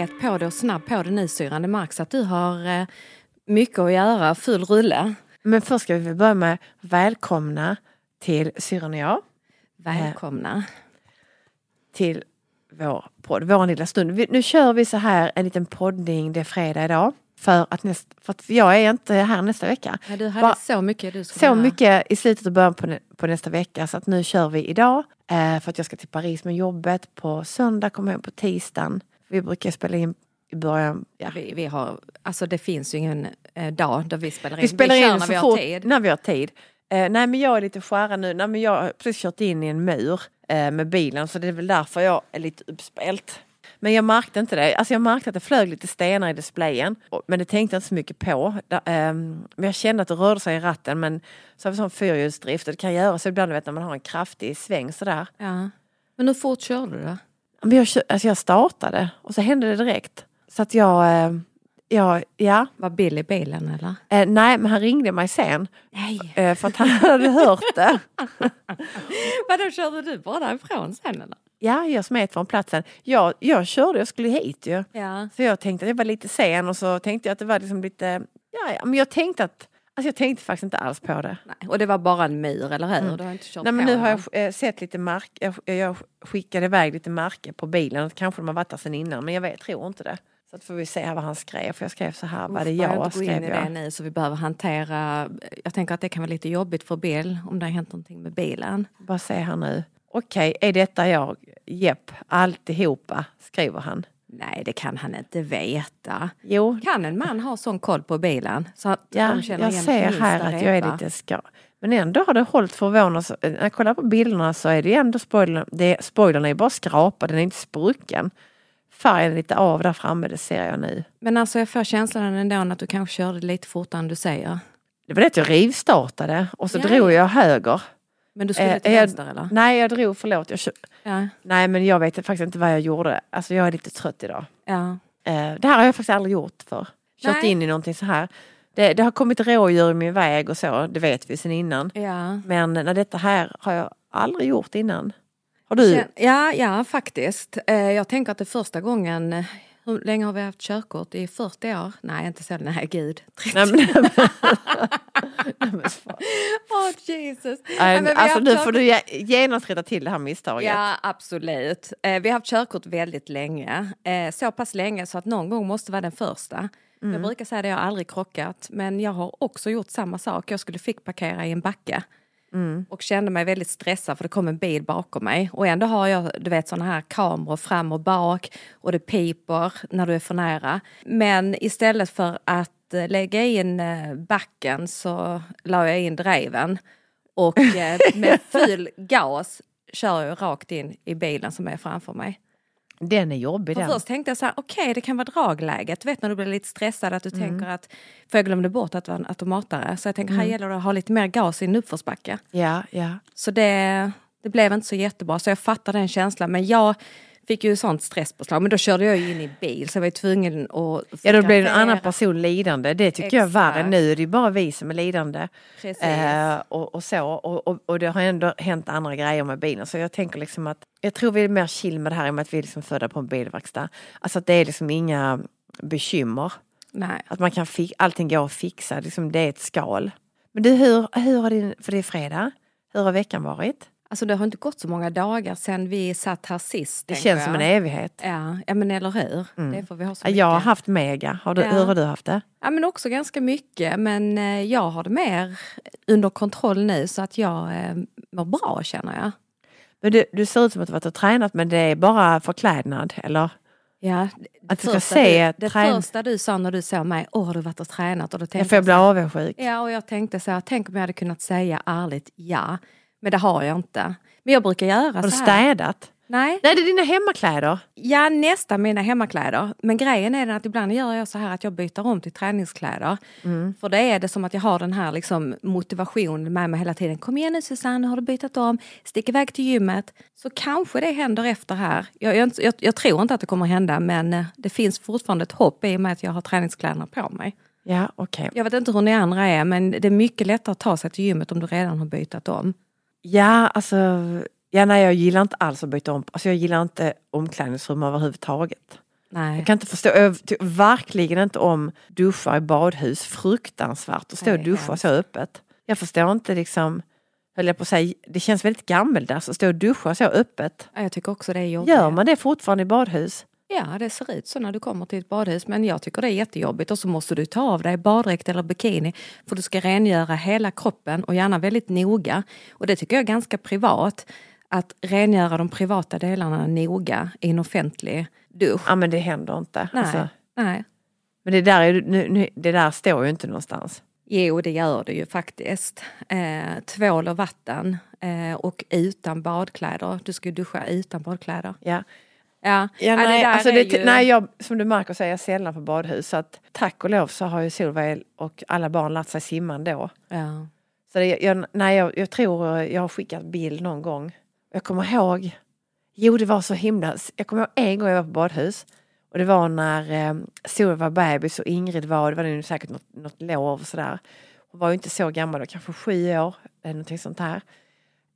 het på det och snabb på det nu syrran. Det märks att du har eh, mycket att göra, full rulle. Men först ska vi börja med välkomna till syrran och jag. Välkomna. Till vår podd, vår lilla stund. Nu kör vi så här en liten poddning, det är fredag idag. För att, näst, för att jag är inte här nästa vecka. Ja, du hade Bara- så mycket du Så göra. mycket i slutet och början på, nä- på nästa vecka så att nu kör vi idag. Eh, för att jag ska till Paris med jobbet på söndag, kommer hem på tisdagen. Vi brukar spela in i början. Ja. Vi, vi har, alltså det finns ju ingen eh, dag då vi spelar in. Vi spelar kör in när vi har tid. när vi har tid. Eh, nej men jag är lite skärrad nu. Nej, men jag har precis kört in i en mur eh, med bilen så det är väl därför jag är lite uppspelt. Men jag märkte inte det. Alltså jag märkte att det flög lite stenar i displayen. Men det tänkte jag inte så mycket på. Ehm, men jag kände att det rörde sig i ratten. Men så har vi sån fyrhjulsdrift och det kan göra så ibland vet, när man har en kraftig sväng sådär. Ja. Men hur fort körde du då? Men jag, alltså jag startade och så hände det direkt. Så att jag, eh, jag ja. Var Bill i bilen eller? Eh, nej men han ringde mig sen. Nej. Eh, för att han hade hört det. Vadå körde du bara därifrån sen eller? Ja, jag smet från platsen. Jag, jag körde, jag skulle hit ju. Ja. Så jag tänkte att jag var lite sen och så tänkte jag att det var liksom lite, ja, ja men jag tänkte att, alltså jag tänkte faktiskt inte alls på det. Nej. Och det var bara en mur eller hur? Du har inte kört Mm. Nej men nu har jag eh, sett lite mark, jag, jag skickade iväg lite marker på bilen, kanske de har varit där sedan innan men jag vet, tror inte det. Så att får vi se vad han skrev, för jag skrev så här, var det Uff, jag inte gå in skrev i det jag. nu så vi behöver hantera. Jag tänker att det kan vara lite jobbigt för Bill om det har hänt någonting med bilen. Bara se här nu. Okej, är detta jag? Jepp, alltihopa, skriver han. Nej, det kan han inte veta. Jo, Kan en man ha sån koll på bilen? Så att Ja, de känner jag ser här att jag är lite ska. Men ändå har det hållit förvånande. Så- När jag kollar på bilderna så är det ändå spoilern, det, spoilern är bara skrapad, den är inte sprucken. Färgen är lite av där framme, det ser jag nu. Men alltså jag får känslan ändå att du kanske körde lite fortare än du säger. Det var det att jag rivstartade och så Ja, drog ja. jag höger. Men du skulle Eh, till vänster eller? Nej, jag drog, förlåt. Jag kör, Ja. nej, men jag vet faktiskt inte vad jag gjorde. Alltså jag är lite trött idag. ja. Eh, det här har jag faktiskt aldrig gjort för. Kört Nej. in i någonting så här. Det, det har kommit rådjur i min väg och så, det vet vi sedan innan. Ja. Men när detta här har jag aldrig gjort innan. Har du? Ja, ja faktiskt. Eh, Jag tänker att det är första gången, hur länge har vi haft körkort? I 40 år? Nej, inte så, nej gud. 30. Nej, men, Nej, men. Åh Jesus. Nej, men alltså nu får du ge- genast rätta till det här misstaget. Ja, absolut. Eh, vi har haft körkort väldigt länge. Eh, så pass länge så att någon gång måste vara den första. Jag brukar säga att jag har aldrig krockat, men jag har också gjort samma sak. Jag skulle fick parkera i en backe. Och kände mig väldigt stressad för det kom en bil bakom mig. Och ändå har jag du vet såna här kameror fram och bak och det piper när du är för nära. Men istället för att eh, lägga in eh, backen så la jag in driven. Och eh, med full gas kör jag rakt in i bilen som är framför mig. Den är jobbig För den. först tänkte jag så här, okej det kan vara dragläget. Du vet när du blir lite stressad att du Mm. tänker att, för jag glömde bort att det var en automatare. Så jag tänker här gäller det att ha lite mer gas i en uppförsbacke. Ja, ja. Så det, det blev inte så jättebra. Så jag fattar den känslan. Men jag fick ju sånt stresspåslag. Men då körde jag ju in i bil så jag var ju tvungen att ja, då blir en annan person lidande. Det tycker jag är värre Exakt. nu. Det är bara vi som är lidande. Eh, och, och så. Och, och, och det har ändå hänt andra grejer med bilen. Så jag tänker liksom att jag tror vi är mer chill med det här i och med att vi är liksom födda på en bilverkstad. Alltså att det är liksom inga bekymmer. Nej. Att man kan fi- allting går att fixa, liksom det är ett skal. Men du, hur, hur har din, för det är fredag, hur har veckan varit? Alltså det har inte gått så många dagar sedan vi satt här sist. Det känns som en jag. evighet. Ja, ja men eller hur. Det får vi ha så Ja, Jag har haft mega, har du, Ja. hur har du haft det? Ja men också ganska mycket men eh, jag har det mer under kontroll nu så att jag eh, mår bra känner jag. Men du, du ser ut som att du varit och tränat men det är bara förklädnad eller? Ja, Att du ska se du, det trän- första du sa när du såg mig, åh har du varit och tränat? Och då Jag tänkte får jag bli så här, avundsjuk. Ja och jag tänkte så här, tänk om jag hade kunnat säga ärligt ja. Men det har jag inte. Men jag brukar göra Har du så här. städat? Nej, Nej det är dina hemmakläder. ja nästan mina hemmakläder. Men grejen är den att ibland gör jag så här att jag byter om till träningskläder. Mm. För det är det som att jag har den här liksom motivationen med mig hela tiden. Kom igen nu Susanne, nu har du bytt om, stick iväg till gymmet. Så kanske det händer efter här. Jag, jag, jag, jag tror inte att det kommer hända men eh, det finns fortfarande ett hopp i och med att jag har träningskläderna på mig. Ja okej. Jag vet inte hur ni andra är men det är mycket lättare att ta sig till gymmet om du redan har bytt om. Ja alltså, ja, nej, jag gillar inte alls att byta om. Alltså jag gillar inte omklädningsrum överhuvudtaget. Nej. Jag kan inte förstå, jag tycker verkligen inte om duschar i badhus. Fruktansvärt att stå och duscha så öppet. Jag förstår inte liksom, höll jag på att säga, det känns väldigt gammeldags att stå och duscha så öppet. Ja, Jag tycker också det är jobbigt. Gör man det fortfarande i badhus? Ja, det ser ut så när du kommer till ett badhus. Men jag tycker det är jättejobbigt. Och så måste du ta av dig baddräkt eller bikini. För du ska rengöra hela kroppen och gärna väldigt noga. Och det tycker jag är ganska privat. Att rengöra de privata delarna noga i en offentlig dusch. Ja men det händer inte. Nej, Alltså, nej. men det där, är, nu, nu, det där står ju inte någonstans. Jo, det gör det ju faktiskt. Eh, tvål och vatten eh, och utan badkläder. Du ska ju duscha utan badkläder. Ja. Ja, Ja, nej, där alltså det, ju- nej, jag, som du märker så är jag sällan på badhus. Så att, tack och lov så har ju Solveig och alla barn lärt sig simma ändå. Ja. Så det, jag, nej, jag, jag tror jag har skickat bild någon gång. Jag kommer ihåg, jo det var så himla, jag kommer ihåg en gång jag var på badhus. Och det var när eh, Solveig var bebis och Ingrid var, det var nu säkert något, något lov och sådär. Hon var ju inte så gammal, då, kanske sju år, eller någonting sånt här.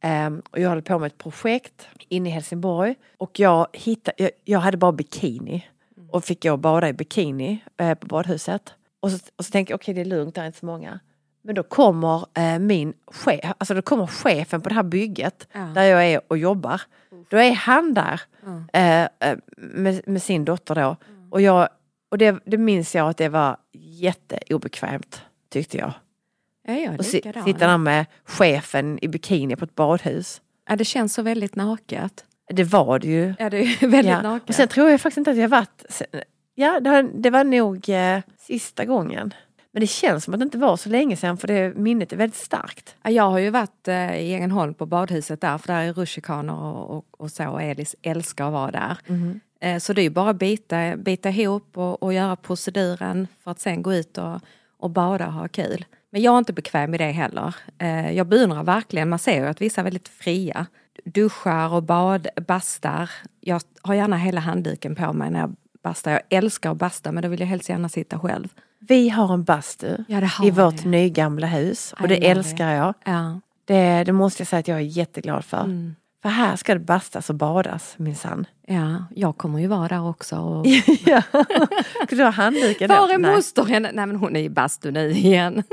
Ehm, och jag höll på med ett projekt inne i Helsingborg. Och jag, hittade, jag, jag hade bara bikini. Och fick och bada i bikini eh, på badhuset. Och så, och så tänkte jag, okej det är lugnt, det är inte så många. Men då kommer eh, min chef, alltså då kommer chefen på det här bygget Ja. där jag är och jobbar. Då är han där Mm. eh, eh, med, med sin dotter då. Och, jag, och det, det minns jag att det var jätteobekvämt tyckte jag. Ja, jag är Och si, sitta där med chefen i bikini på ett badhus. Ja, det känns så väldigt naket. Det var det ju. Ja, det är väldigt Ja. naket. Och sen tror jag faktiskt inte att jag varit... Ja, det, var nog eh, sista gången. Men det känns som att det inte var så länge sedan för det minnet är väldigt starkt. Ja, Jag har ju varit eh, i Ängelholm på badhuset där, för där är rutschkanor och, och, och så. Och Elis älskar att vara där. Eh, så det är ju bara att bita, bita ihop och, och göra proceduren för att sen gå ut och, och bada och ha kul. Men jag är inte bekväm i det heller. Eh, jag beundrar verkligen, man ser ju att vissa är väldigt fria. Duschar och bad, bastar. Jag har gärna hela handduken på mig när jag bastar. Jag älskar att basta men då vill jag helst gärna sitta själv. Vi har en bastu Ja, har i vårt nygamla hus och I det älskar jag. Ja. Det, det måste jag säga att jag är jätteglad för. Mm. För här ska det bastas och badas minsann. Ja, jag kommer ju vara där också. Och... ja. Ska du ha handduken? Var är moster? Nej men hon är i bastu nu igen.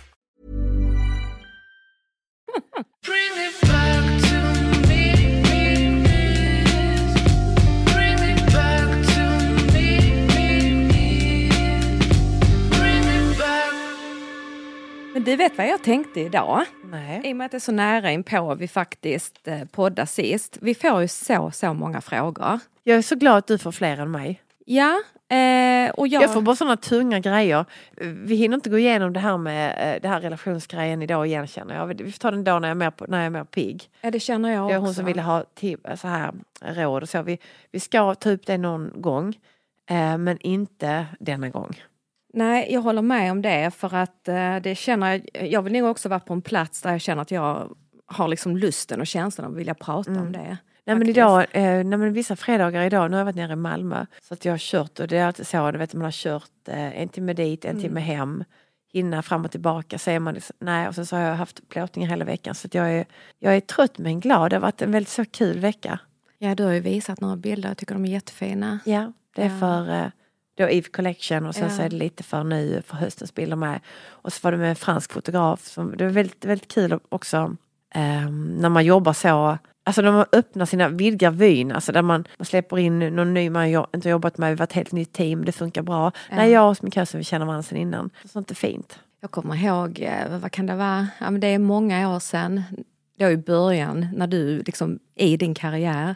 Men du vet vad jag tänkte idag? Nej. I och med att det är så nära inpå vi faktiskt eh, poddar sist. Vi får ju så, så många frågor. Jag är så glad att du får fler än mig. Ja, eh, och jag... Jag får bara sådana tunga grejer. Vi hinner inte gå igenom det här med eh, det här relationsgrejen idag igen känner jag. Vi får ta den då när jag är mer, på, när jag är mer pigg. Ja, det känner jag Det är också. hon som ville ha så här, råd och så. Vi, vi ska ta upp det någon gång. Eh, men inte denna gång. Nej, jag håller med om det för att eh, det känner jag, jag vill nog också vara på en plats där jag känner att jag har liksom lusten och känslan av att vilja prata Mm. om det. Nej men idag, eh, nej, men vissa fredagar idag, nu har jag varit nere i Malmö. Så att jag har kört och det är alltid så, du vet man har kört eh, en timme dit, en Mm. timme hem. Hinna fram och tillbaka, är man liksom, nej och sen så har jag haft plåtningar hela veckan. Så att jag, är, jag är trött men glad, det har varit en väldigt så kul vecka. Ja, du har ju visat några bilder, jag tycker de är jättefina. Ja, det är Ja. för eh, då Eve Collection och sen Ja. så är det lite för nu för höstens bilder med. Och så var det med en fransk fotograf. Som, det var väldigt, väldigt kul också eh, när man jobbar så. Alltså när man öppnar sina, vidgar vyn, alltså där man, man släpper in någon ny man jo- inte jobbat med, vi var ett helt nytt team, det funkar bra. Ja. Nej, jag och sminkösen vi känner varandra sedan innan. Sånt är fint. Jag kommer ihåg, eh, vad kan det vara, ja, men det är många år sedan, då i början när du liksom i din karriär,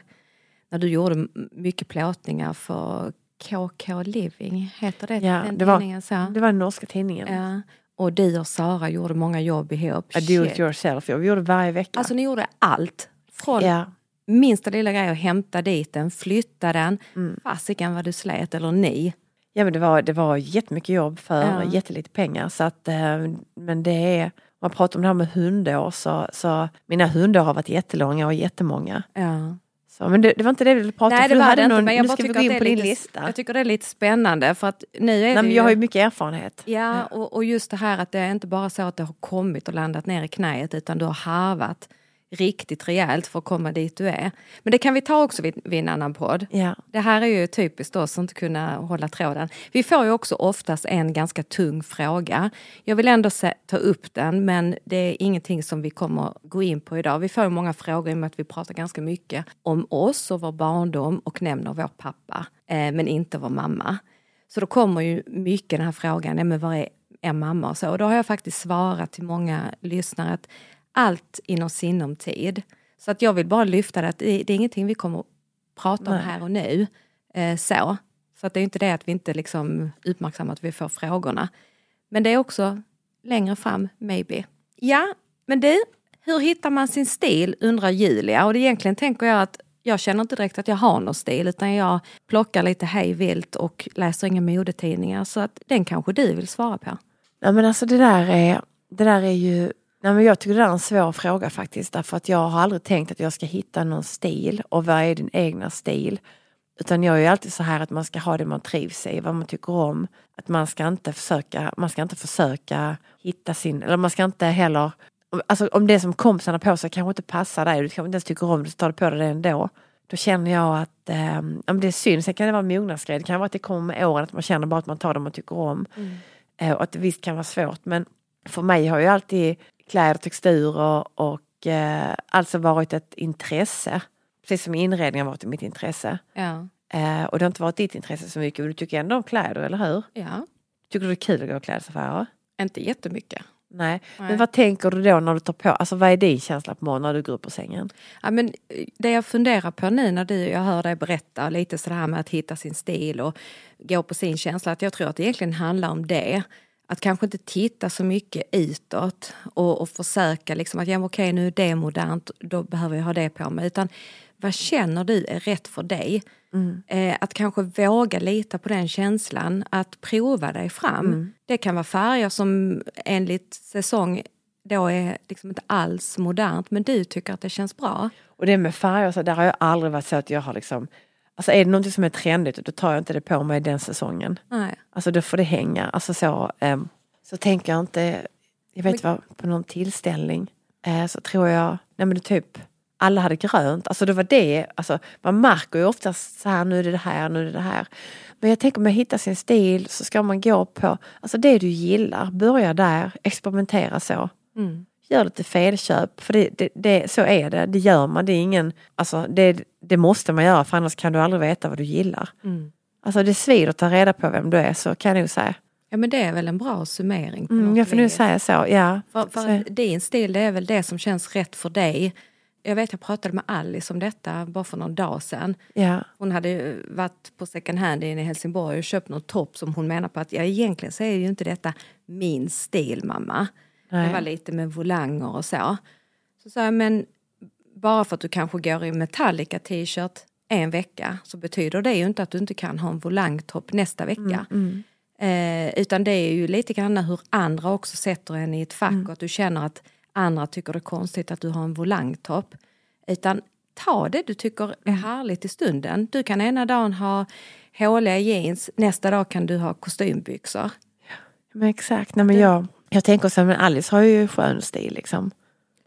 när du gjorde mycket plåtningar för KK Living, heter det Ja, den det var- tidningen så? Det var den norska tidningen. Ja. Och du och Sara gjorde många jobb ihop. A do it yourself, jag gjorde det varje vecka. Alltså ni gjorde allt. Från ja. minsta lilla grej att hämta dit den, flytta den. Mm. Fasiken vad du slet, eller ni. Ja men det var, det var jättemycket jobb för Ja. jättelite pengar. Så att, eh, men det är, man pratar om det här med hundår så, så mina hundår har varit jättelånga och jättemånga. Ja. Så, men det, det var inte det vi ville prata om. Nej det var det inte, någon- men jag bara tycker att det är lite, lista. jag tycker det är lite spännande för att nu är Nej, det ju... jag har ju mycket erfarenhet. Ja, och, och just det här att det är inte bara så att det har kommit och landat ner i knäet utan du har harvat riktigt rejält för att komma dit du är. Men det kan vi ta också vid, vid en annan podd. Ja. Det här är ju typiskt oss att inte kunna hålla tråden. Vi får ju också oftast en ganska tung fråga. Jag vill ändå se, ta upp den men det är ingenting som vi kommer gå in på idag. Vi får många frågor i och med att vi pratar ganska mycket om oss och vår barndom och nämner vår pappa eh, men inte vår mamma. Så då kommer ju mycket den här frågan, ja, men vad är er mamma och så. Och då har jag faktiskt svarat till många lyssnare att allt inom sinom tid. Så att jag vill bara lyfta det att det, det är ingenting vi kommer att prata om Nej. här och nu. Eh, så. Så att det är inte det att vi inte liksom uppmärksammar att vi får frågorna. Men det är också längre fram, maybe. Ja, men du, hur hittar man sin stil undrar Julia. Och det egentligen tänker jag att jag känner inte direkt att jag har någon stil utan jag plockar lite hej vilt och läser inga modetidningar. Så att den kanske du vill svara på. Ja, men alltså det där är, det där är ju Nej, men jag tycker det är en svår fråga faktiskt därför att jag har aldrig tänkt att jag ska hitta någon stil och vad är din egna stil. Utan jag är ju alltid så här att man ska ha det man trivs i, vad man tycker om. Att man ska inte försöka, man ska inte försöka hitta sin, eller man ska inte heller Alltså om det som kompisarna på sig kanske inte passar dig, du kanske inte ens tycker om det, så tar du på dig det ändå. Då känner jag att eh, men det är synd, sen kan det vara en mognadsgrej, det kan vara att det kommer med åren, att man känner bara att man tar det man tycker om. Eh, och att det visst kan vara svårt men för mig har ju alltid kläder, texturer och eh, alltså varit ett intresse. Precis som inredning har varit mitt intresse. Ja. Eh, och det har inte varit ditt intresse så mycket och du tycker ändå om kläder, eller hur? ja, Tycker du det är kul att gå i klädesaffärer? inte jättemycket. Nej. Nej. Men vad tänker du då när du tar på, alltså vad är din känsla på morgonen när du går upp ur sängen? Ja, men eh, det jag funderar på nu när du, jag hör dig berätta lite sådär med att hitta sin stil och gå på sin känsla, att jag tror att det egentligen handlar om det. Att kanske inte titta så mycket utåt och, och försöka liksom att ja, okej nu är det modernt, då behöver jag ha det på mig. Utan vad känner du är rätt för dig? Eh, att kanske våga lita på den känslan, att prova dig fram. Det kan vara färger som enligt säsong då är liksom inte alls modernt men du tycker att det känns bra. Och det med färger, så där har jag aldrig varit så att jag har liksom Alltså är det någonting som är trendigt då tar jag inte det på mig den säsongen. Nej. Alltså då får det hänga. Alltså så, ehm, så tänker jag inte, jag vet vad, på någon tillställning eh, så tror jag, nej men typ alla hade grönt, alltså det var det, alltså man märker ju oftast så här nu är det det här, nu är det det här. Men jag tänker om man hittar sin stil så ska man gå på, alltså det du gillar, börja där, experimentera så. Mm. Gör lite felköp, för det, det, det, så är det, det gör man, det är ingen, alltså det, det måste man göra för annars kan du aldrig veta vad du gillar. Mm. Alltså det svider att ta reda på vem du är så kan jag nog säga. Ja men det är väl en bra summering. På Mm, jag får nu säga så, ja. För, för Så- din stil det är väl det som känns rätt för dig. Jag vet jag pratade med Alice om detta bara för någon dag sedan. ja. Hon hade varit på second hand inne i Helsingborg och köpt någon topp som hon menar på att ja, egentligen så är ju inte detta min stil mamma. Nej. Det var lite med volanger och så. Så sa jag men bara för att du kanske går i Metallica t-shirt en vecka så betyder det ju inte att du inte kan ha en volangtopp nästa vecka. Eh, utan det är ju lite grann hur andra också sätter en i ett fack och att du känner att andra tycker det är konstigt att du har en volangtopp. Utan ta det du tycker är härligt i stunden. Du kan ena dagen ha håliga jeans, nästa dag kan du ha kostymbyxor. Men exakt, nej men jag, jag tänker så här, men Alice har ju skön stil liksom.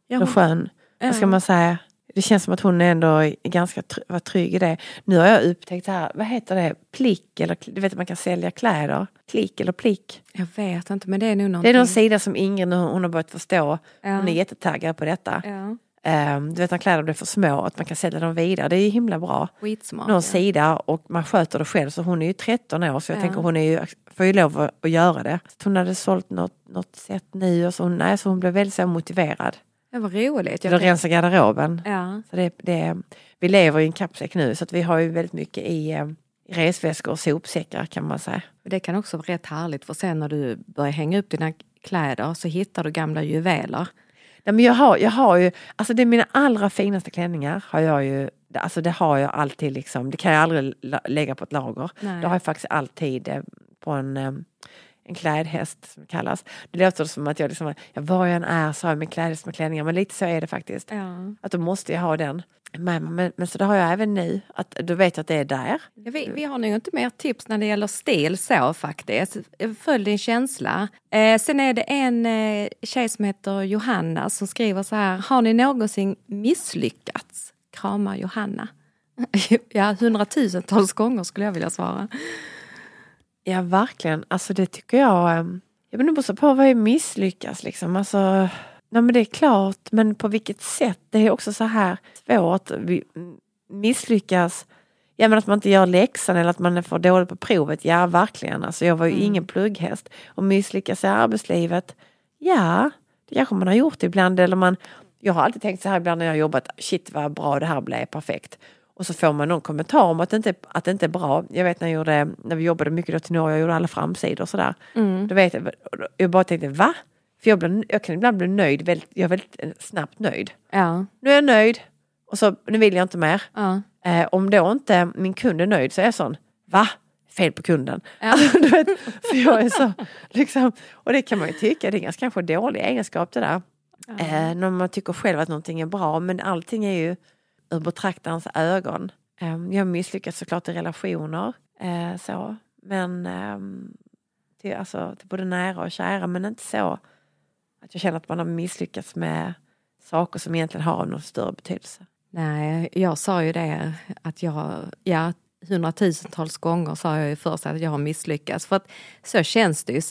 Ja, Eller skön, vad ska man säga? Det känns som att hon ändå är ganska tr- var trygg i det. Nu har jag upptäckt det här, vad heter det, plick eller du vet att man kan sälja kläder. Klick eller plick. Jag vet inte men det är nog Det någonting. är någon sida som Ingrid hon har börjat förstå. Ja. Hon är jättetaggad på detta. Ja, Ehm, du vet när kläder blir för små, att man kan sälja dem vidare. Det är ju himla bra. skitsmart. Någon ja. sida och man sköter det själv. Så hon är ju 13 år så jag Ja. tänker hon är ju, får ju lov att, att göra det. Så hon hade sålt något, något sätt nu och så hon, nej, så hon blev väldigt så motiverad. Det var roligt. Att rensa garderoben. Ja, Så det, det, vi lever i en kappsäck nu så vi har ju väldigt mycket i, eh, i resväskor och sopsäckar kan man säga. det kan också vara rätt härligt för sen när du börjar hänga upp dina kläder så hittar du gamla juveler. Nej, men jag, har, jag har ju, alltså det är mina allra finaste klänningar har jag ju, alltså det har jag alltid liksom, det kan jag aldrig lägga på ett lager. Nej. Det har jag faktiskt alltid eh, på en, eh, en klädhäst som det kallas. Det låter som att jag liksom, ja, var jag än är så har jag min klädhäst med klänningar men lite så är det faktiskt. Ja. Att då måste jag ha den. Men, men, men så det har jag även nu, att då vet att det är där. Ja, vi, vi har nog inte mer tips när det gäller stil så faktiskt. Följ din känsla. Eh, sen är det en eh, tjej som heter Johanna som skriver så här. Har ni någonsin misslyckats? Kramar Johanna. ja, hundratusentals gånger skulle jag vilja svara. Ja verkligen, alltså det tycker jag. ehm, Jag vet inte på vad är misslyckas liksom. Alltså, nej men det är klart, men på vilket sätt? Det är också så här svårt. Mm, misslyckas, ja men att man inte gör läxan eller att man är för dålig på provet. Ja verkligen, alltså jag var ju ingen plugghäst. Och misslyckas i arbetslivet, ja det kanske man har gjort ibland. Eller man, jag har alltid tänkt så här ibland när jag har jobbat, shit vad bra det här blev, perfekt. Och så får man någon kommentar om att det inte, att det inte är bra. Jag vet när, jag gjorde, när vi jobbade mycket då till Norge, jag gjorde alla framsidor och sådär. Då vet jag, jag bara tänkte va? För jag, blir, jag kan ibland bli nöjd, väldigt, jag är väldigt snabbt nöjd. Ja, Nu är jag nöjd och så nu vill jag inte mer. ja. Eh, om då inte min kund är nöjd så är jag sån, va? Fel på kunden. Ja. Alltså, du vet, för jag är så, liksom, och det kan man ju tycka, det är ganska kanske dålig egenskap det där. Eh, när man tycker själv att någonting är bra men allting är ju ur betraktarens ögon. Eh, jag har misslyckats såklart i relationer. Eh, så. Men ehm, till, alltså, till både nära och kära men inte så att jag känner att man har misslyckats med saker som egentligen har någon större betydelse. Nej, jag sa ju det att jag, ja, hundratusentals gånger sa jag ju först att jag har misslyckats. För att så känns det ju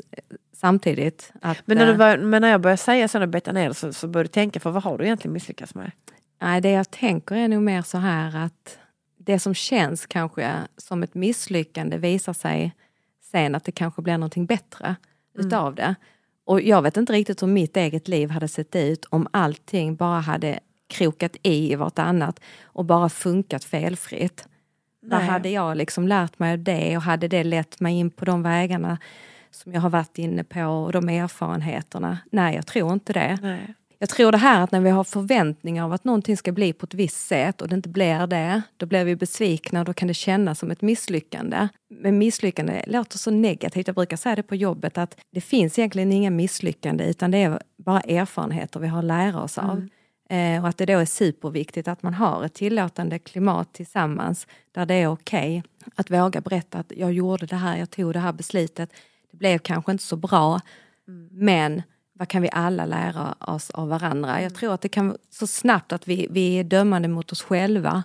samtidigt. Att, Men när, du eh, bör, men när jag börjar säga så och beta ner det så, så börjar du tänka för vad har du egentligen misslyckats med? Nej, det jag tänker är nog mer så här att det som känns kanske som ett misslyckande visar sig sen att det kanske blir någonting bättre utav det. Och jag vet inte riktigt hur mitt eget liv hade sett ut om allting bara hade krokat i i vartannat och bara funkat felfritt. Där Nej. hade jag liksom lärt mig det och hade det lett mig in på de vägarna som jag har varit inne på och de erfarenheterna. Nej, jag tror inte det. Nej. Jag tror det här att när vi har förväntningar av att någonting ska bli på ett visst sätt och det inte blir det, då blir vi besvikna och då kan det kännas som ett misslyckande. Men misslyckande låter så negativt. Jag brukar säga det på jobbet att det finns egentligen inga misslyckande utan det är bara erfarenheter vi har att lära oss av. Eh, och att det då är superviktigt att man har ett tillåtande klimat tillsammans där det är okej att våga berätta att jag gjorde det här, jag tog det här beslutet. Det blev kanske inte så bra, men vad kan vi alla lära oss av varandra? Jag tror att det kan så snabbt att vi, vi är dömande mot oss själva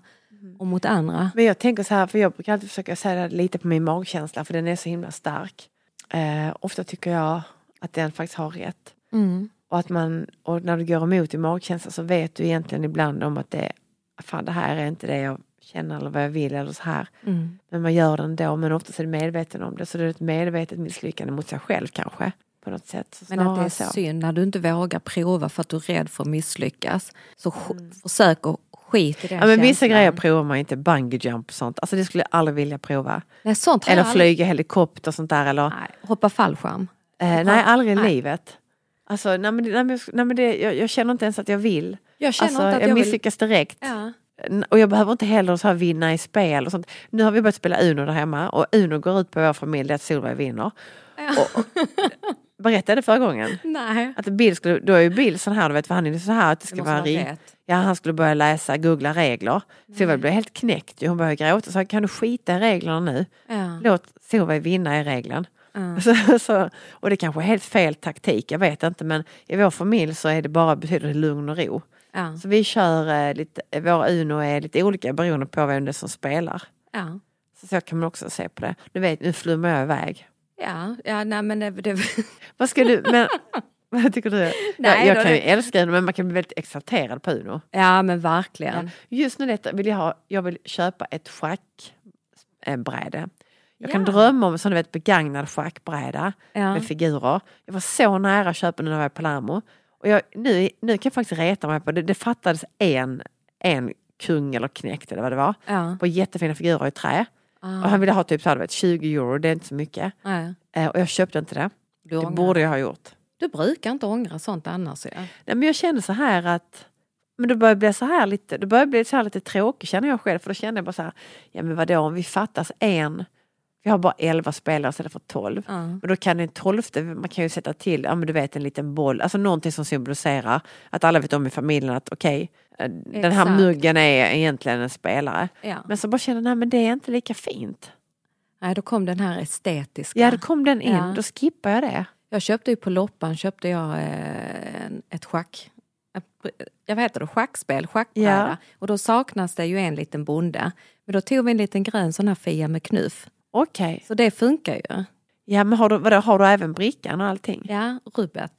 och mot andra. Men jag tänker så här, för jag brukar alltid försöka säga det lite på min magkänsla för den är så himla stark. Eh, ofta tycker jag att den faktiskt har rätt. Mm. Och, att man, och när du går emot din magkänsla så vet du egentligen ibland om att det, fan, det här är inte det jag känner eller vad jag vill eller så här. Mm. Men man gör det ändå men oftast är du medveten om det så det är ett medvetet misslyckande mot sig själv kanske. På något sätt. Men att det är så. synd när du inte vågar prova för att du är rädd för att misslyckas. Så sk- försök att skit i den Mm. Ja, men vissa känslan. grejer provar man inte, bungee jump och sånt. Alltså det skulle jag aldrig vilja prova. Nej, sånt Eller flyga helikopter och sånt där. Eller, Nej, hoppa fallskärm. eh, nej, aldrig i livet. Alltså, nej, men, nej, men, nej, men det, jag, jag känner inte ens att jag vill. Jag känner alltså, inte att jag jag vill... misslyckas direkt. Ja. Och jag behöver inte heller så här vinna i spel och sånt. Nu har vi börjat spela Uno där hemma och Uno går ut på vår familj att Solveig vinner. Och, och, Berättade det förra gången? Nej. Att Bill skulle, då är ju Bill sån här, du vet vad han är så här att det ska måste vara ring. rätt. Ja han skulle börja läsa, googla regler. Solveig blev helt knäckt ju. hon började gråta. Så kan du skita i reglerna nu? Ja. Låt Solveig vinna i regeln. Ja. Så, så, och det kanske är helt fel taktik, jag vet inte men i vår familj så är det bara betyder det lugn och ro. Ja. Så vi kör eh, lite, våra Uno är lite olika beroende på vem det är som spelar. Ja. Så, så kan man också se på det. Nu vet, nu flummar jag iväg. Ja, ja nej men det, det, Vad ska du, men vad tycker du? Nej, jag jag kan ju det- älska Uno men man kan bli väldigt exalterad på Uno. ja men verkligen. Just nu detta vill jag ha, jag vill köpa ett schackbräde. Jag kan Ja. drömma om en sån vet begagnad schackbräda Ja. med figurer. Jag var så nära att köpa den när jag var i Palermo. Och jag, nu, nu kan jag faktiskt reta mig på det. Det fattades en, en kung eller knäckt eller vad det var. Ja. På jättefina figurer i trä. Ah. Och han ville ha typ så vet, 20 euro, det är inte så mycket. Eh, och jag köpte inte det. Du, Det borde jag ha gjort. du brukar inte ångra sånt annars. Ja. Nej, men jag kände så här att men det börjar bli så här lite, det börjar bli så här lite tråkigt känner jag själv. För då kände jag bara så här, ja men vadå om vi fattas en, vi har bara 11 spelare istället för 12. Ja. Och då kan den tolfte, man kan ju sätta till, ja men du vet en liten boll, alltså någonting som symboliserar att alla vet om i familjen att okej, eh, den här muggen är egentligen en spelare. Ja. Men så bara kände jag, men det är inte lika fint. Nej, då kom den här estetiska. Ja, då kom den in, Ja. då skippar jag det. Jag köpte ju på loppan köpte jag eh, ett schack... Jag vet det, schackspel, schackbräda. Ja. Och då saknas det ju en liten bonde. Men då tog vi en liten grön sån här Fia med knuff. Okej, Så det funkar ju. ja men har du, vadå, har du även brickan och allting? Ja, rubbet.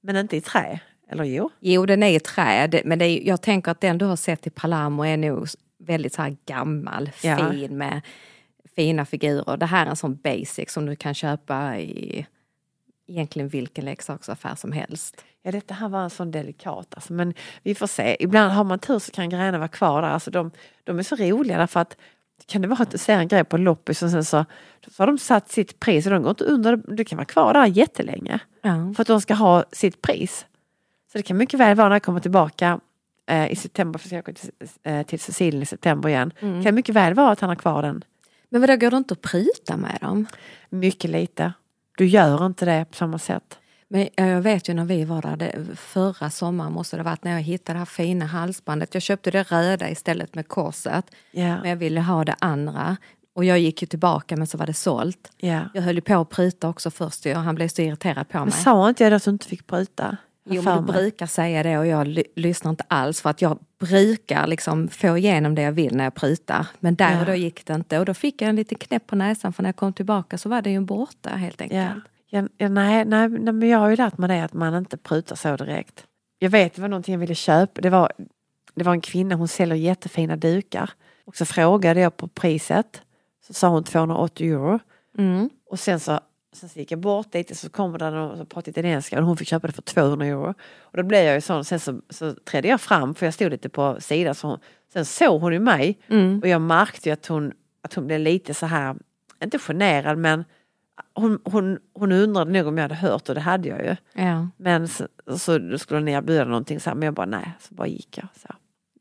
Men inte i trä? Eller jo? Jo, den är i trä. Men är, jag tänker att den du har sett i Palermo är nog väldigt så gammal, Ja. fin med fina figurer. Det här är en sån basic som du kan köpa i egentligen vilken leksaksaffär som helst. Ja detta här var en sån delikat alltså, men vi får se. Ibland har man tur så kan grejerna vara kvar där. Alltså, de, de är så roliga därför att kan det vara att du ser en grej på loppis och sen så, så har de satt sitt pris och de går inte under. Det kan vara kvar där jättelänge. Ja. För att de ska ha sitt pris. Så det kan mycket väl vara när jag kommer tillbaka eh, i september, för jag ska till, eh, till Sicilien i september igen. Mm. Kan mycket väl vara att han har kvar den. Men vadå, går det inte att pruta med dem? Mycket lite. Du gör inte det på samma sätt. Men jag vet ju när vi var där, det, förra sommaren måste det varit när jag hittade det här fina halsbandet. Jag köpte det röda istället med korset. Ja. Men jag ville ha det andra. Och jag gick ju tillbaka men så var det sålt. Ja. Jag höll ju på att pruta också först och han blev så irriterad på Men mig. sa inte jag då att du inte fick bryta? Jo, men du brukar säga det och jag ly- lyssnar inte alls för att jag brukar liksom få igenom det jag vill när jag prutar. Men där Ja. och då gick det inte och då fick jag en liten knäpp på näsan för när jag kom tillbaka så var det ju borta helt enkelt. Ja, ja, nej, nej, nej, men jag har ju lärt mig det att man inte prutar så direkt. Jag vet, det var någonting jag ville köpa. Det var, det var en kvinna, hon säljer jättefina dukar. Och så frågade jag på priset. Så sa hon 280 euro. Mm. Och sen så, sen så gick jag bort lite så kommer den och pratade italienska och hon fick köpa det för 200 euro. Och då blev jag ju sån, sen så, så trädde jag fram för jag stod lite på sidan. Så hon, sen såg hon ju mig Mm. och jag märkte ju att hon, att hon blev lite så här, inte generad men hon, hon, hon undrade nog om jag hade hört och det hade jag ju. Ja. Men så, så skulle hon erbjuda någonting så här, men jag bara nej, så bara gick jag. Så.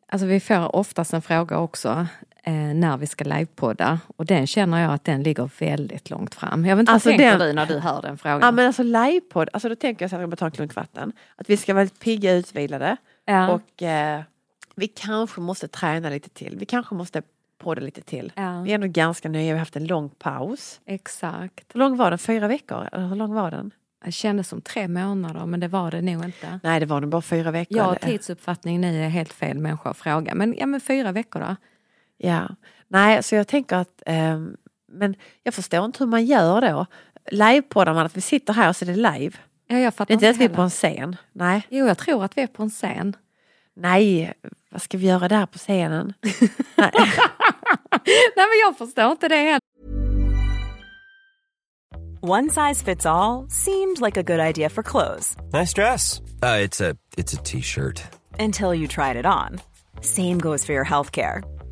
Alltså vi får oftast en fråga också eh, när vi ska livepodda och den känner jag att den ligger väldigt långt fram. Jag vet inte Alltså vad tänker den- du när du hör den frågan? Ja men alltså livepodd, alltså då tänker jag så här, jag bara ta en klunk vatten. Att vi ska vara lite pigga utvilade ja. och eh, vi kanske måste träna lite till. Vi kanske måste podda lite till. ja, Vi är ändå ganska nya, vi har haft en lång paus. exakt. Hur lång var den? Fyra veckor? Eller hur lång var den? Det kändes som tre månader men det var det nog inte. Nej det var nog bara fyra veckor. Eller- tidsuppfattning ni är helt fel människa att fråga. Men, ja, men fyra veckor då? Ja, nej så jag tänker att ehm, men jag förstår inte hur man gör då. Livepoddar man att vi sitter här och så är det live. Ja, jag Det fattar är inte att vi är på en scen. Nej, Jo, jag tror att vi är på en scen. Nej, vad ska vi göra där på scenen? nej. Nej, men jag förstår inte det heller. One size fits all seemed like a good idea for clothes Nice dress. Uh, it's a it's a t-shirt. until you tried it on. Same goes for your healthcare.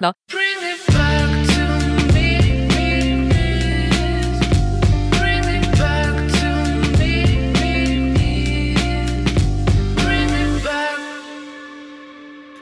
back.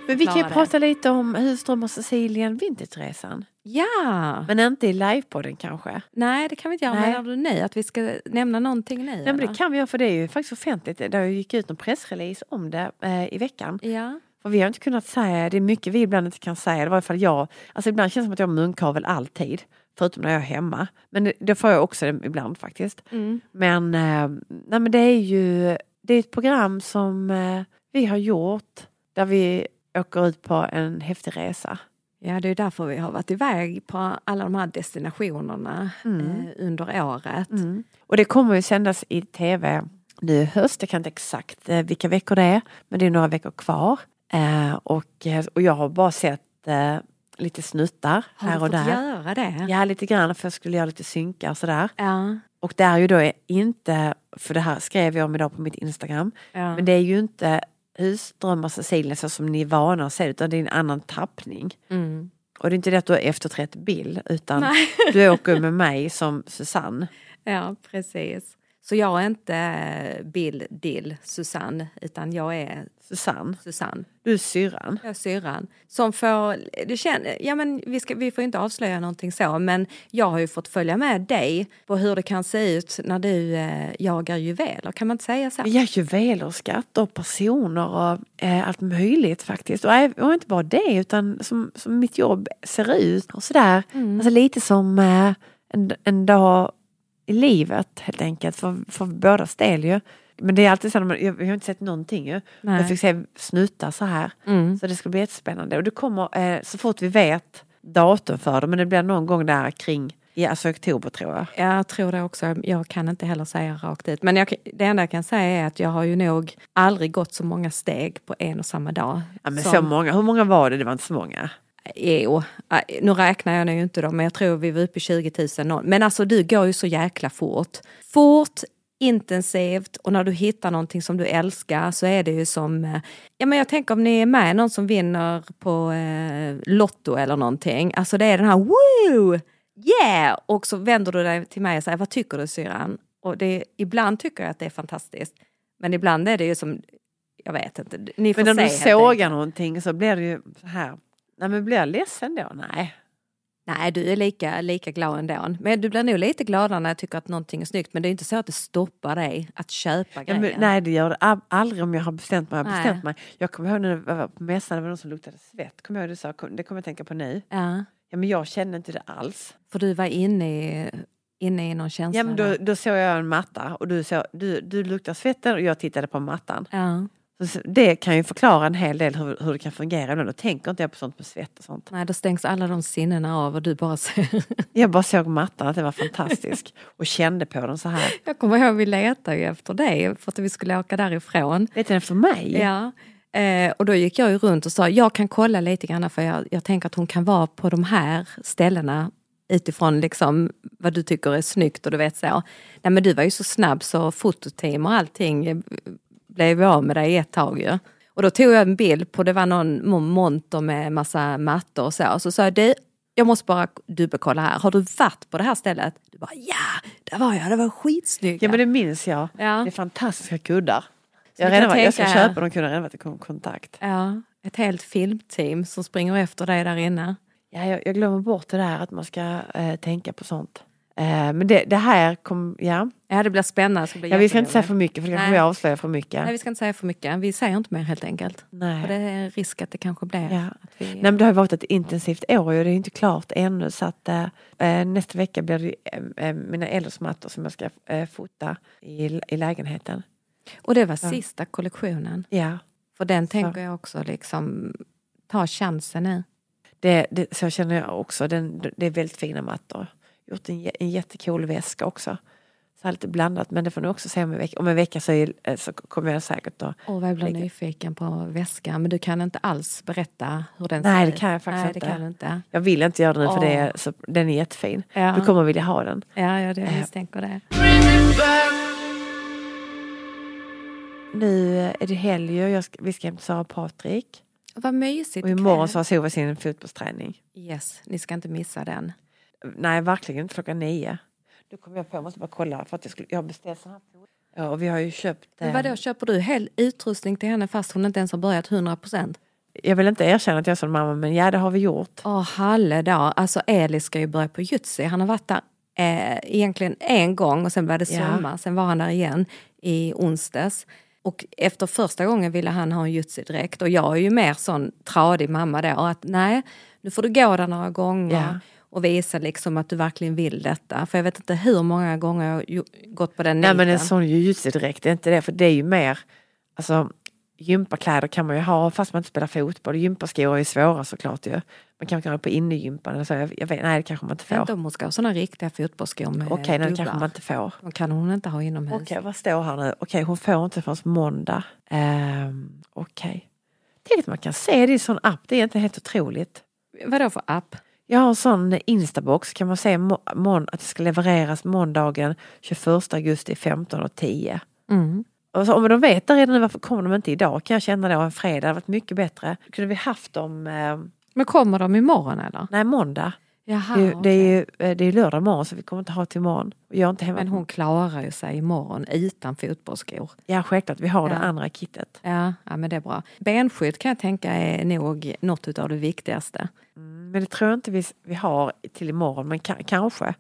Men vi kan ju det. prata lite om Husström och Sicilien Vintageresan. Ja! Men inte i livepodden kanske. Nej, det kan vi inte göra. Nej. Menar du nej? Att vi ska nämna någonting nu? Nej, men det kan vi göra för det är ju faktiskt offentligt. Det gick ut en pressrelease om det eh, i veckan. Ja. För vi har inte kunnat säga, det är mycket vi ibland inte kan säga. Det var i alla fall jag. Alltså ibland känns det som att jag har munkavel alltid. Förutom när jag är hemma. Men det, det får jag också ibland faktiskt. Mm. Men, eh, nej, men det är ju det är ett program som eh, vi har gjort. Där vi åker ut på en häftig resa. Ja, det är därför vi har varit iväg på alla de här destinationerna eh, under året. Mm. Och det kommer ju sändas i tv nu i höst. Jag kan inte exakt eh, vilka veckor det är. Men det är några veckor kvar. Eh, och, och jag har bara sett eh, lite snuttar Har här du och fått där. göra det? Ja, lite grann för jag skulle göra lite synkar och sådär. Ja. Och det är ju då inte, för det här skrev jag om idag på mitt Instagram. ja. Men det är ju inte husdrömmar Cecilia så som ni är vana att se utan det är en annan tappning. Mm. Och det är inte det att du har efterträtt Bill utan Nej. du åker med mig som Susanne. ja, precis. Så jag är inte Bill Dill Susanne, utan jag är Susanne, Susanne. du är syrran. Jag är syrran. Som får, det känner, ja men vi, ska, vi får inte avslöja någonting så, men jag har ju fått följa med dig på hur det kan se ut när du eh, jagar juveler, kan man inte säga så? Ja, juveler skatter och personer och eh, allt möjligt faktiskt. Och, äv- och inte bara det utan som, som mitt jobb ser ut och sådär. Alltså lite som eh, en, en dag i livet helt enkelt för, för bådas del ju. Men det är alltid så, man- jag, jag har inte sett någonting ju. Nej. Jag fick se snuttar så här. Mm. Så det ska bli jättespännande. Och det kommer eh, så fort vi vet datum för det, men det blir någon gång där kring, ja, alltså oktober tror jag. Jag tror det också. Jag kan inte heller säga rakt ut. Men jag, det enda jag kan säga är att jag har ju nog aldrig gått så många steg på en och samma dag. Ja, men som- så många, hur många var det? Det var inte så många. Jo, äh, nu räknar jag nu inte då, men jag tror vi var uppe i 20 000. nå- Men alltså du går ju så jäkla fort. Fort, intensivt och när du hittar någonting som du älskar så är det ju som, eh, ja men jag tänker om ni är med någon som vinner på eh, Lotto eller någonting. Alltså det är den här woo, yeah! Och så vänder du dig till mig och säger vad tycker du syrran? Och det, ibland tycker jag att det är fantastiskt. Men ibland är det ju som, jag vet inte, ni får Men när se du sågar någonting så blir det ju så här. Nej men blir jag ledsen då? Nej. Nej, du är lika, lika glad ändå. Men du blir nog lite gladare när jag tycker att någonting är snyggt. Men det är inte så att det stoppar dig att köpa Ja, grejen. men, nej det gör det aldrig om jag har bestämt mig. Jag Nej. bestämt mig. Jag kommer ihåg när jag var på mässan, det var någon som luktade svett. Kommer jag ihåg det, sa, det kommer jag tänka på nu. Ja, Ja men jag kände inte det alls. för du var inne i, inne i någon känsla. Ja men då, då såg jag en matta och du, såg, du, du luktar svetten och jag tittade på mattan. ja. Så, det kan ju förklara en hel del hur, hur det kan fungera. ibland. Då tänker inte jag på sånt med svett och sånt. Nej, då stängs alla de sinnena av och du bara ser. Jag bara såg mattan, att det var fantastisk. och kände på den så här. Jag kommer ihåg vi letade ju efter dig för att vi skulle åka därifrån. Vet du efter mig? Ja. Eh, och då gick jag ju runt och sa jag kan kolla lite grann för jag, jag tänker att hon kan vara på de här ställena utifrån liksom vad du tycker är snyggt och du vet så. Nej men du var ju så snabb så fototeam och allting blev vi av med i ett tag ju. Och då tog jag en bild på, det var någon mo- monter med massa mattor och så. Och så sa jag, du, jag måste bara dubbelkolla här, har du varit på det här stället? Du bara, ja, där var jag, det var skitsnyggt. Ja men det minns jag. Ja. Det är fantastiska kuddar. Så Jag, redan, var- jag ska tänka köpa dem, kunde redan varit i kon- kontakt. Ja, ett helt filmteam som springer efter dig där inne. Ja, jag, jag glömmer bort det där att man ska eh, tänka på sånt. Eh, men det, det här kom, ja. Ja, det blir spännande. Det ska bli ja. Vi ska inte säga för mycket för det kanske vi avslöjar för mycket. Nej, vi ska inte säga för mycket. Vi säger inte mer helt enkelt. Nej. För det är risk att det kanske blir Ja. vi... Nej, men det har varit ett intensivt år och det är inte klart ännu så att eh, nästa vecka blir det eh, mina äldresmattor som jag ska eh, fota i, i lägenheten. Och det var Ja. sista kollektionen. Ja, För den tänker jag också liksom ta chansen nu. det, det, så känner jag också. Den, det är väldigt fina mattor. Gjort en, en jättecool väska också. Så här lite blandat men det får ni också se om en vecka. Om en vecka så, är, eh, så kommer jag säkert att... Och jag blir nyfiken på väskan men du kan inte alls berätta hur den Nej ser det ut. kan jag faktiskt Nej, inte. det kan inte. Jag vill inte göra det nu för Åh. det är, så, den är jättefin. Ja. Du kommer vilja ha den. Ja, ja det, jag Eh. misstänker det. Nu är det helg och jag ska, vi ska hem till Sara och Patrik. Vad mysigt. Och imorgon så har Sova sin fotbollsträning. Yes, ni ska inte missa den. Nej, verkligen inte klockan nio. Nu kom jag på, jag måste bara kolla för att jag, skulle, jag beställt sån här Ja, och vi har ju köpt... Eh, vadå, köper du hel utrustning till henne fast hon inte ens har börjat 100 procent? Jag vill inte erkänna att jag är som mamma, men ja, det har vi gjort. Åh, halledag. Alltså Eli ska ju börja på jutsi. Han har varit där eh, egentligen en gång och sen blev det Ja. sommar. Sen var han där igen i onsdags. Och efter första gången ville han ha en jutsi-dräkt och jag är ju mer sån tradig mamma då. Att nej, nu får du gå där några gånger Ja. Och visa liksom att du verkligen vill detta. För jag vet inte hur många gånger jag gått på den Nej, men en niten. sån jujutsu-dräkt är inte det, för det är ju mer... Alltså, gympakläder kan man ju ha fast man inte spelar fotboll. Gympaskor är ju svåra såklart ju. Man kan kan ha på innegympan eller så. Jag, jag vet, nej, det kanske man inte Jag får. vet inte om hon ska ha såna riktiga fotbollsskor med Okej, nej, det kanske man inte får. De kan hon inte ha inomhus. Okej, vad står här nu? Okej, hon får inte förrän måndag. Um, Okej. Tänk att man kan se det i en sån app, det är inte helt otroligt. Vadå för app? Jag har en sån instabox, kan man mån, att det ska levereras måndagen 21 augusti 15.10. Mm. Och så, om de vet det redan nu, varför kommer de inte idag? Kan jag känna då en fredag, det hade varit mycket bättre. Kunde vi haft dem, eh, Men kommer de imorgon eller? nej måndag. Jaha, det, är ju- det, är ju, eh, det är lördag morgon så vi kommer inte ha till imorgon. Jag inte hemma. Men hon klarar ju sig imorgon utan fotbollsskor. Ja självklart, vi har det Ja. andra kittet. Ja, ja, men det är bra. Benskydd kan jag tänka är nog något av det viktigaste. Mm, Men det tror jag inte vi, vi har till imorgon, men ka- kanske.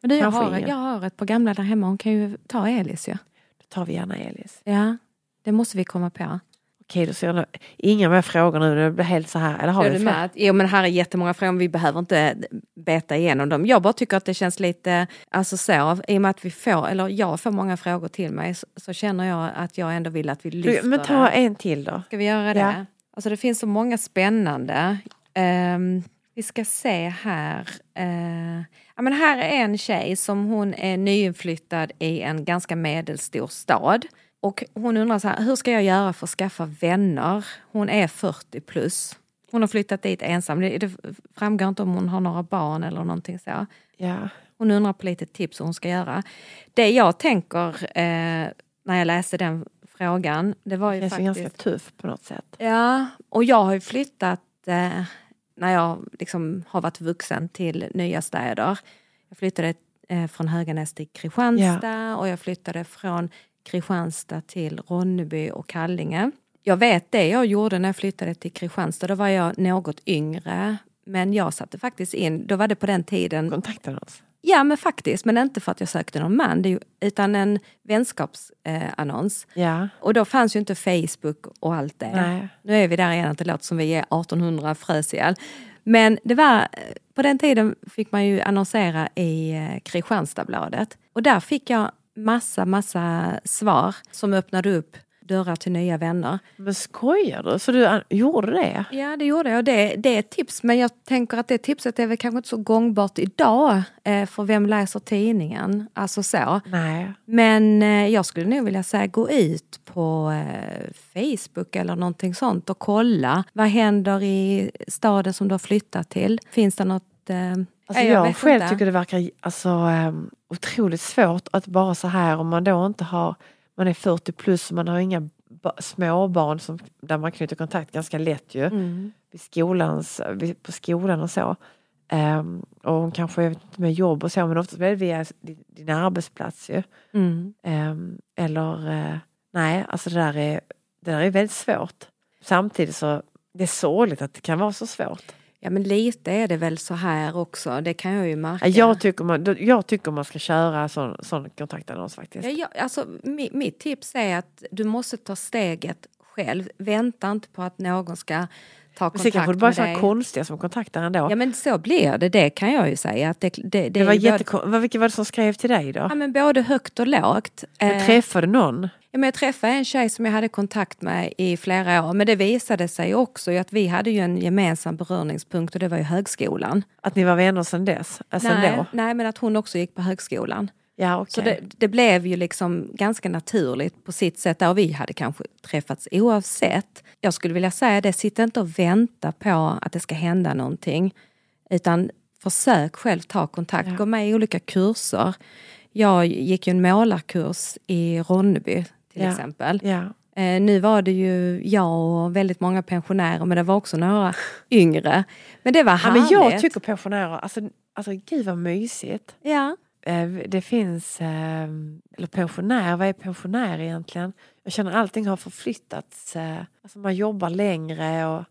Men du, jag, Kanske har, ingen. jag har ett där hemma, hon kan ju ta Elis ju. Då tar vi gärna Elis. Ja, det måste vi komma på. Okej, då ser jag nu- inga mer frågor nu. Det blir helt så här. Eller har Är vi du med? Jo men här är jättemånga frågor, vi behöver inte beta igenom dem. Jag bara tycker att det känns lite, alltså så, i och med att vi får, eller jag får många frågor till mig så, så känner jag att jag ändå vill att vi lyfter Du, Men ta det. en till då. Ska vi göra det? Ja. Alltså det finns så många spännande. Ehm, vi ska se här. Uh, ja, men här är en tjej som hon är nyinflyttad i en ganska medelstor stad. Och hon undrar så här, hur ska jag göra för att skaffa vänner? Hon är 40 plus. Hon har flyttat dit ensam. Det, det framgår inte om hon har några barn eller någonting så. Ja. Hon undrar på lite tips hur hon ska göra. Det jag tänker eh, när jag läste den frågan, det var ju Det faktiskt... ganska tuff på något sätt. Ja, och jag har ju flyttat eh, när jag liksom har varit vuxen till nya städer. Jag flyttade eh, från Höganäs till Kristianstad och jag flyttade från Kristianstad till Ronneby och Kallinge. Jag vet det jag gjorde när jag flyttade till Kristianstad, då var jag något yngre. Men jag satte faktiskt in, då var det på den tiden Kontaktade oss. Ja men faktiskt, men inte för att jag sökte någon man, det är ju, utan en vänskapsannons. Eh. Ja. och då fanns ju inte Facebook och allt det. Nej. Nu är vi där igen, att det låter som vi är 1800 frös ihjäl. Men det var, eh, på den tiden fick man ju annonsera i eh, Kristianstadsbladet. Och där fick jag massa, massa svar som öppnade upp dörrar till nya vänner. Men skojar du? Så du an- gjorde det? Ja, det gjorde jag. Det, det är ett tips, men jag tänker att det tipset är väl kanske inte så gångbart idag. Eh, för vem läser tidningen? Alltså så. Nej. Men eh, jag skulle nog vilja säga gå ut på eh, Facebook eller någonting sånt och kolla. Vad händer i staden som du har flyttat till? Finns det något... Alltså jag vet själv inte. tycker det verkar alltså, um, otroligt svårt att bara så här om man då inte har, man är 40 plus och man har inga ba- småbarn som, där man knyter kontakt ganska lätt ju. Mm. Vid skolans, på skolan och så. Ehm, och kanske jag vet inte, med jobb och så men oftast blir det via din, din arbetsplats ju. Mm. Ehm, eller eh, nej, alltså det där, är, det där är väldigt svårt. Samtidigt så Det är sorgligt att det kan vara så svårt. Ja men lite är det väl så här också, det kan jag ju märka. Ja, Jag tycker man, jag tycker man ska köra sån, sån kontaktannons faktiskt. Ja, jag, alltså, mi, mitt tips är att du måste ta steget själv. Vänta inte på att någon ska ta kontakt sen kanske det bara med dig. konstiga som kontaktar ändå. Ja men så blir det, det kan jag ju säga. Att det, det, det, det var både- vilka var det som skrev till dig då? Ja, men både högt och lågt. Men Eh, träffade du någon? Ja, men jag träffade en tjej som jag hade kontakt med i flera år men det visade sig också att vi hade ju en gemensam beröringspunkt och det var ju högskolan. Att ni var vänner sedan dess? Alltså nej, då? nej men att hon också gick på högskolan. Ja, okej. Så det, det blev ju liksom ganska naturligt på sitt sätt där vi hade kanske träffats oavsett. Jag skulle vilja säga det, sitt inte och vänta på att det ska hända någonting. Utan försök själv ta kontakt, Ja. gå med i olika kurser. Jag gick ju en målarkurs i Ronneby till Ja. exempel. Ja. Eh, nu var det ju jag och väldigt många pensionärer men det var också några yngre. Men det var Ja, härligt. men jag tycker pensionärer, alltså, alltså gud vad mysigt. Ja. Eh, Det finns, eh, eller pensionär, vad är pensionär egentligen? Jag känner allting har förflyttats. eh, Alltså man jobbar längre och,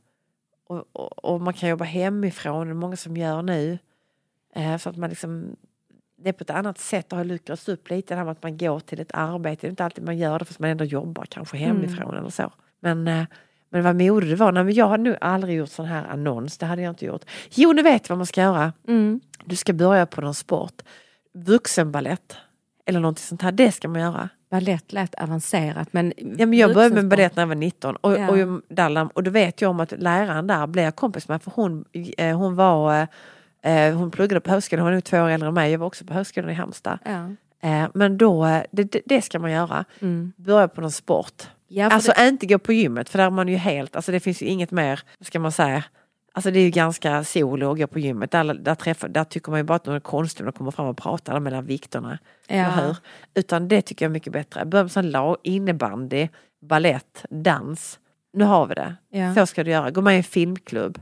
och, och, och man kan jobba hemifrån, det är många som gör nu. Eh, Så att man liksom, det är på ett annat sätt, det har luckrats upp lite det här med att man går till ett arbete. Det är inte alltid man gör det fast man ändå jobbar kanske hemifrån eller så. Men, eh, men vad modigt det var. Nej, men jag hade nog aldrig gjort sån här annons, det hade jag inte gjort. Jo, nu vet vad man ska göra. Mm. Du ska börja på någon sport. Vuxenballett. Eller något sånt här, det ska man göra. Balett lät avancerat men... Ja, men jag började med balett när jag var 19 och, Ja. och, Dallam, och då vet jag om att läraren där blev jag kompis med för hon, eh, hon var eh, hon pluggade på högskolan, hon är nog två år äldre än mig, jag var också på högskolan i Halmstad. Ja. Eh, men då, eh, det, det, det ska man göra. Mm. Börja på någon sport. Ja, alltså det, inte gå på gymmet för där är man ju helt, alltså det finns ju inget mer, ska man säga, Alltså det är ju ganska solo att gå på gymmet. Där, där, träffar, där tycker man ju bara att någon är konstig när kommer fram och pratar mellan vikterna. Ja. hur? Utan det tycker jag är mycket bättre. Börja med sån lag, innebandy, ballett, dans. Nu har vi det. Ja. Så ska du göra. Gå med i en filmklubb.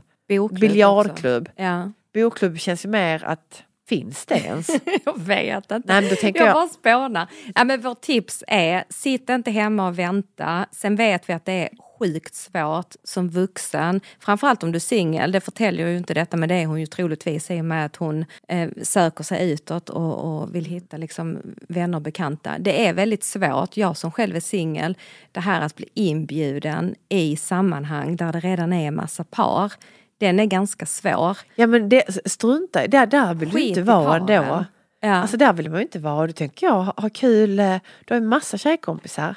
Biljardklubb. Ja. Bokklubb känns ju mer att, finns det ens? jag vet inte. Nej men då tänker jag jag, bara spånar. Ja, men vårt tips är, sitt inte hemma och vänta. Sen vet vi att det är sjukt svårt som vuxen. Framförallt om du är singel, det förtäljer ju inte detta men det är hon ju troligtvis i och med att hon eh, söker sig utåt och, och vill hitta liksom, vänner och bekanta. Det är väldigt svårt, jag som själv är singel, det här att bli inbjuden i sammanhang där det redan är en massa par. Den är ganska svår. ja men det, strunta det, där vill du Skit inte i vara ändå. Ja. Alltså där vill man ju inte vara. Då tänker jag, ha, ha kul, eh, du har en massa tjejkompisar.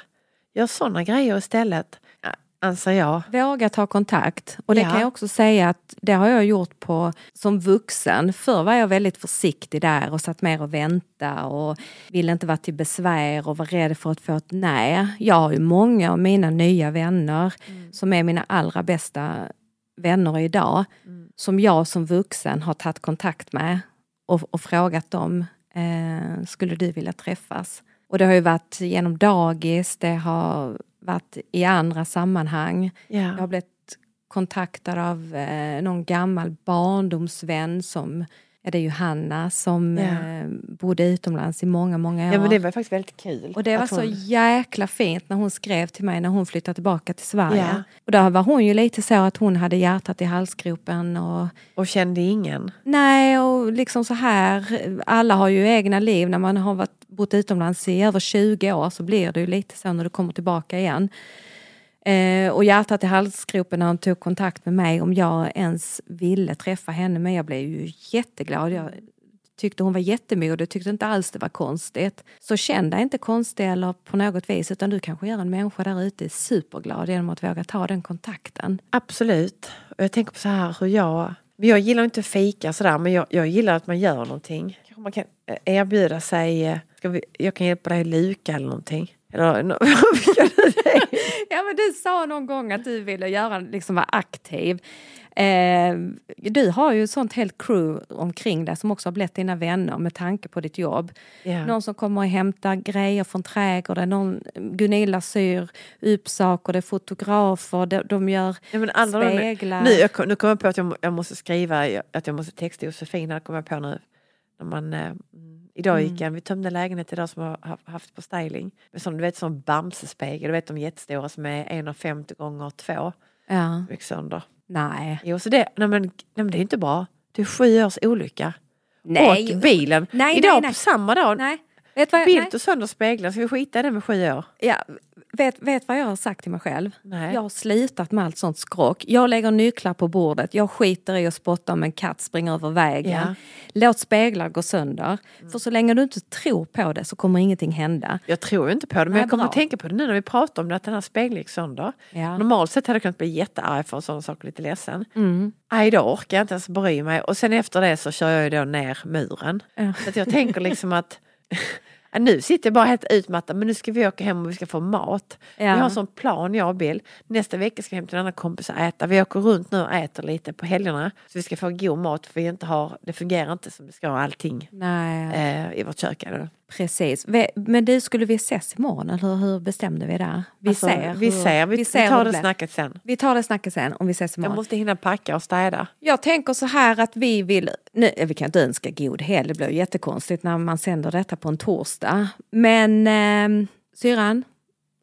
Gör sådana grejer istället. Ja, Anser jag. Våga ta kontakt. Och det Ja. kan jag också säga att det har jag gjort på som vuxen. Förr var jag väldigt försiktig där och satt mer och vänta och ville inte vara till besvär och var rädd för att få ett nej. Jag har ju många av mina nya vänner som är mina allra bästa vänner idag. Som jag som vuxen har tagit kontakt med och, och frågat dem, eh, skulle du vilja träffas? Och det har ju varit genom dagis, det har varit i andra sammanhang. Jag har blivit kontaktad av eh, någon gammal barndomsvän som är det Johanna som Ja. eh, bodde utomlands i många, många år. ja men det var faktiskt väldigt kul. och det var att så hon- jäkla fint när hon skrev till mig när hon flyttade tillbaka till Sverige. Ja. Och då var hon ju lite så att hon hade hjärtat i halsgropen och Och kände ingen. Nej, och liksom så här, alla har ju egna liv. När man har varit, bott utomlands i över 20 år så blir det ju lite så när du kommer tillbaka igen. Eh, och hjärtat i halsgropen när hon tog kontakt med mig om jag ens ville träffa henne. Men jag blev ju jätteglad. Jag tyckte hon var jättemodig, tyckte inte alls det var konstigt. Så känn dig inte konstig eller på något vis utan du kanske gör en människa där ute superglad genom att våga ta den kontakten. Absolut. Och jag tänker på så här hur jag... Men jag gillar inte att fika sådär men jag, jag gillar att man gör någonting. Kanske man kan eh, erbjuda sig... Eh, ska vi, jag kan hjälpa dig luka eller någonting. Eller, det? Ja men du sa någon gång att du ville göra, liksom vara aktiv. Eh, du har ju sånt helt crew omkring dig som också har blivit dina vänner med tanke på ditt jobb. Ja. Någon som kommer och hämtar grejer från trädgården, någon, Gunilla syr upp saker, det är fotografer, de, de gör Ja, speglar. Nu, jag, nu kommer jag på att jag, jag måste skriva, att jag måste texta Josefin, här kommer jag på nu. När man, eh, mm, idag gick jag, vi tömde lägenhet idag som har ha- haft på styling. Med sån, du vet sån Bamse-spegel, du vet de jättestora som är 1,50 gånger 2. ja. Gick sönder. Nej. Jo, så det, nej, men, nej, men det är inte bra. Det är sju års olycka. Nej. Och bilen. Nej, Idag nej, nej. på samma dag. Nej. Vet vad jag, Bil nej. tog sönder speglar. Ska vi skita i det med sju år? Ja, vet, vet vad jag har sagt till mig själv? Nej. Jag har slutat med allt sånt skrock. Jag lägger nycklar på bordet. Jag skiter i att spotta om en katt springer över vägen. Ja. Låt speglar gå sönder. För så länge du inte tror på det så kommer ingenting hända. Jag tror inte på det men Nej, jag kommer bra. att tänka på det nu när vi pratar om det att den här spegeln gick sönder. Ja. Normalt sett hade jag kunnat bli jättearg för en sån sak lite ledsen. Mm. Då orkar jag inte ens bry mig och sen efter det så kör jag ju då ner muren. Ja. Så att jag tänker liksom att nu sitter jag bara helt utmattad men nu ska vi åka hem och vi ska få mat. Ja. Vi har en sån plan jag och Bill. Nästa vecka ska vi hem till en annan kompis och äta. Vi åker runt nu och äter lite på helgerna. Så vi ska få god mat för vi inte har, det fungerar inte som det ska allting eh, i vårt kök. Eller? Precis. Men du, skulle vi ses imorgon eller hur bestämde vi det? Vi Alltså, ser. vi hur- ser, vi, vi, ser hur tar det blir. snacket sen. Vi tar det snacket sen om vi ses imorgon. Jag måste hinna packa och städa. Jag tänker så här att vi vill, nu, vi kan inte önska god helg, det blir jättekonstigt när man sänder detta på en torsdag. Men eh, syrran,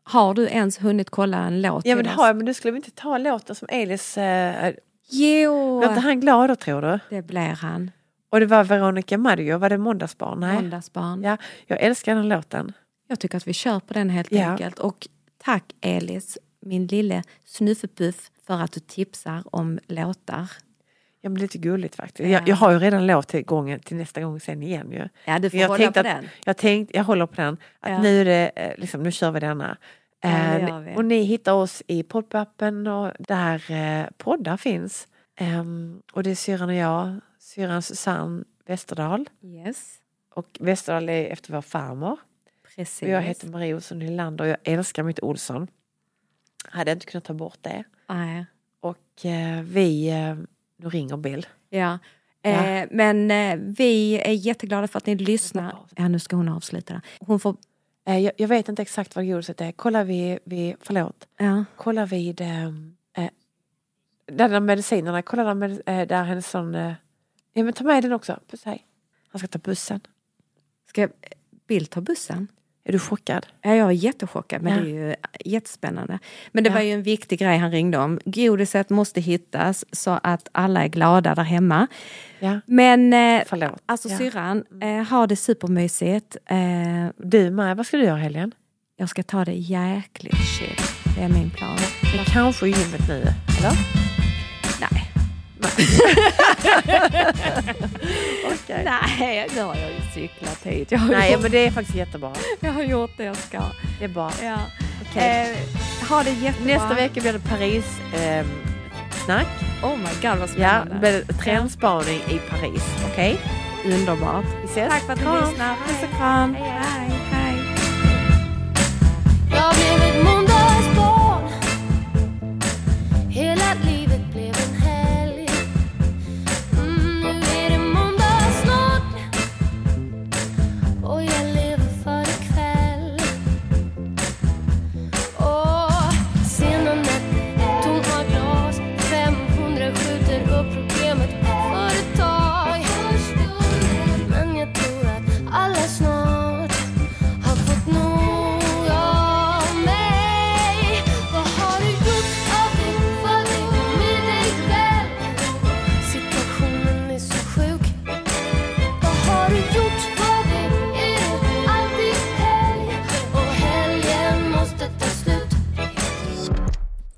har du ens hunnit kolla en låt Ja men det har jag, men nu skulle vi inte ta låten som Elis... Eh, Jo, var inte han glad då tror du? det blir han. Och det var Veronica Maggio, var det Måndagsbarn? Nej. Måndagsbarn. Ja, jag älskar den låten. Jag tycker att vi kör på den helt Ja. enkelt. Och tack Elis, min lille snuffepuff, för att du tipsar om låtar. Ja, men lite gulligt faktiskt. Ja. Jag, jag har ju redan låt till, gången, till nästa gång sen igen ju. Ja, du får jag hålla på att, den. Jag, tänkte, jag håller på den. Att Ja. nu, är det, eh, liksom, nu kör vi denna. Ja, Eh, vi. och ni hittar oss i poddappen och där eh, poddar finns. Ehm, och det är syrran och jag, syrran Susanne Westerdahl. Yes, Och Westerdahl är efter vår farmor. precis. Och jag heter Marie Olsson Nylander och jag älskar mitt Olsson. Hade inte kunnat ta bort det. Nej. Och eh, vi, eh, nu ringer Bill. Ja. Ja. Eh, men eh, vi är jätteglada för att ni lyssnar. Ja, nu ska hon avsluta det. Hon får... Eh, jag, jag vet inte exakt vad godiset är. Kolla vid, vid förlåt. Ja. Kolla vid eh, eh, där de medicinerna. Kolla där, med, eh, där hennes sån... Eh, ja men ta med den också. Puss hej. Han ska ta bussen. Ska Bill ta bussen? Är du chockad? Ja, jag är jättechockad, men Ja. det är ju jättespännande. Men det Ja. var ju en viktig grej han ringde om. Godiset måste hittas så att alla är glada där hemma. Ja. Men eh, Förlåt. alltså Ja. syrran, eh, ha det supermysigt. Eh, Du med. Vad ska du göra helgen? jag ska ta det jäkligt chill. Det är min plan. Men kanske gymmet nu. Eller? Nej. Okej. Nej, nu har jag ju cyklat hit. Nej gjort, men det är faktiskt jättebra. jag har gjort det jag ska. Det är bra. Ja. Okej. Eh, ha det jättebra. Nästa vecka blir det Paris eh, snack. Oh my god vad Ja, spännande. blir trendspaning i Paris. Okej? Underbart. Vi ses. Tack för att ni Kram. lyssnar. Puss och kram.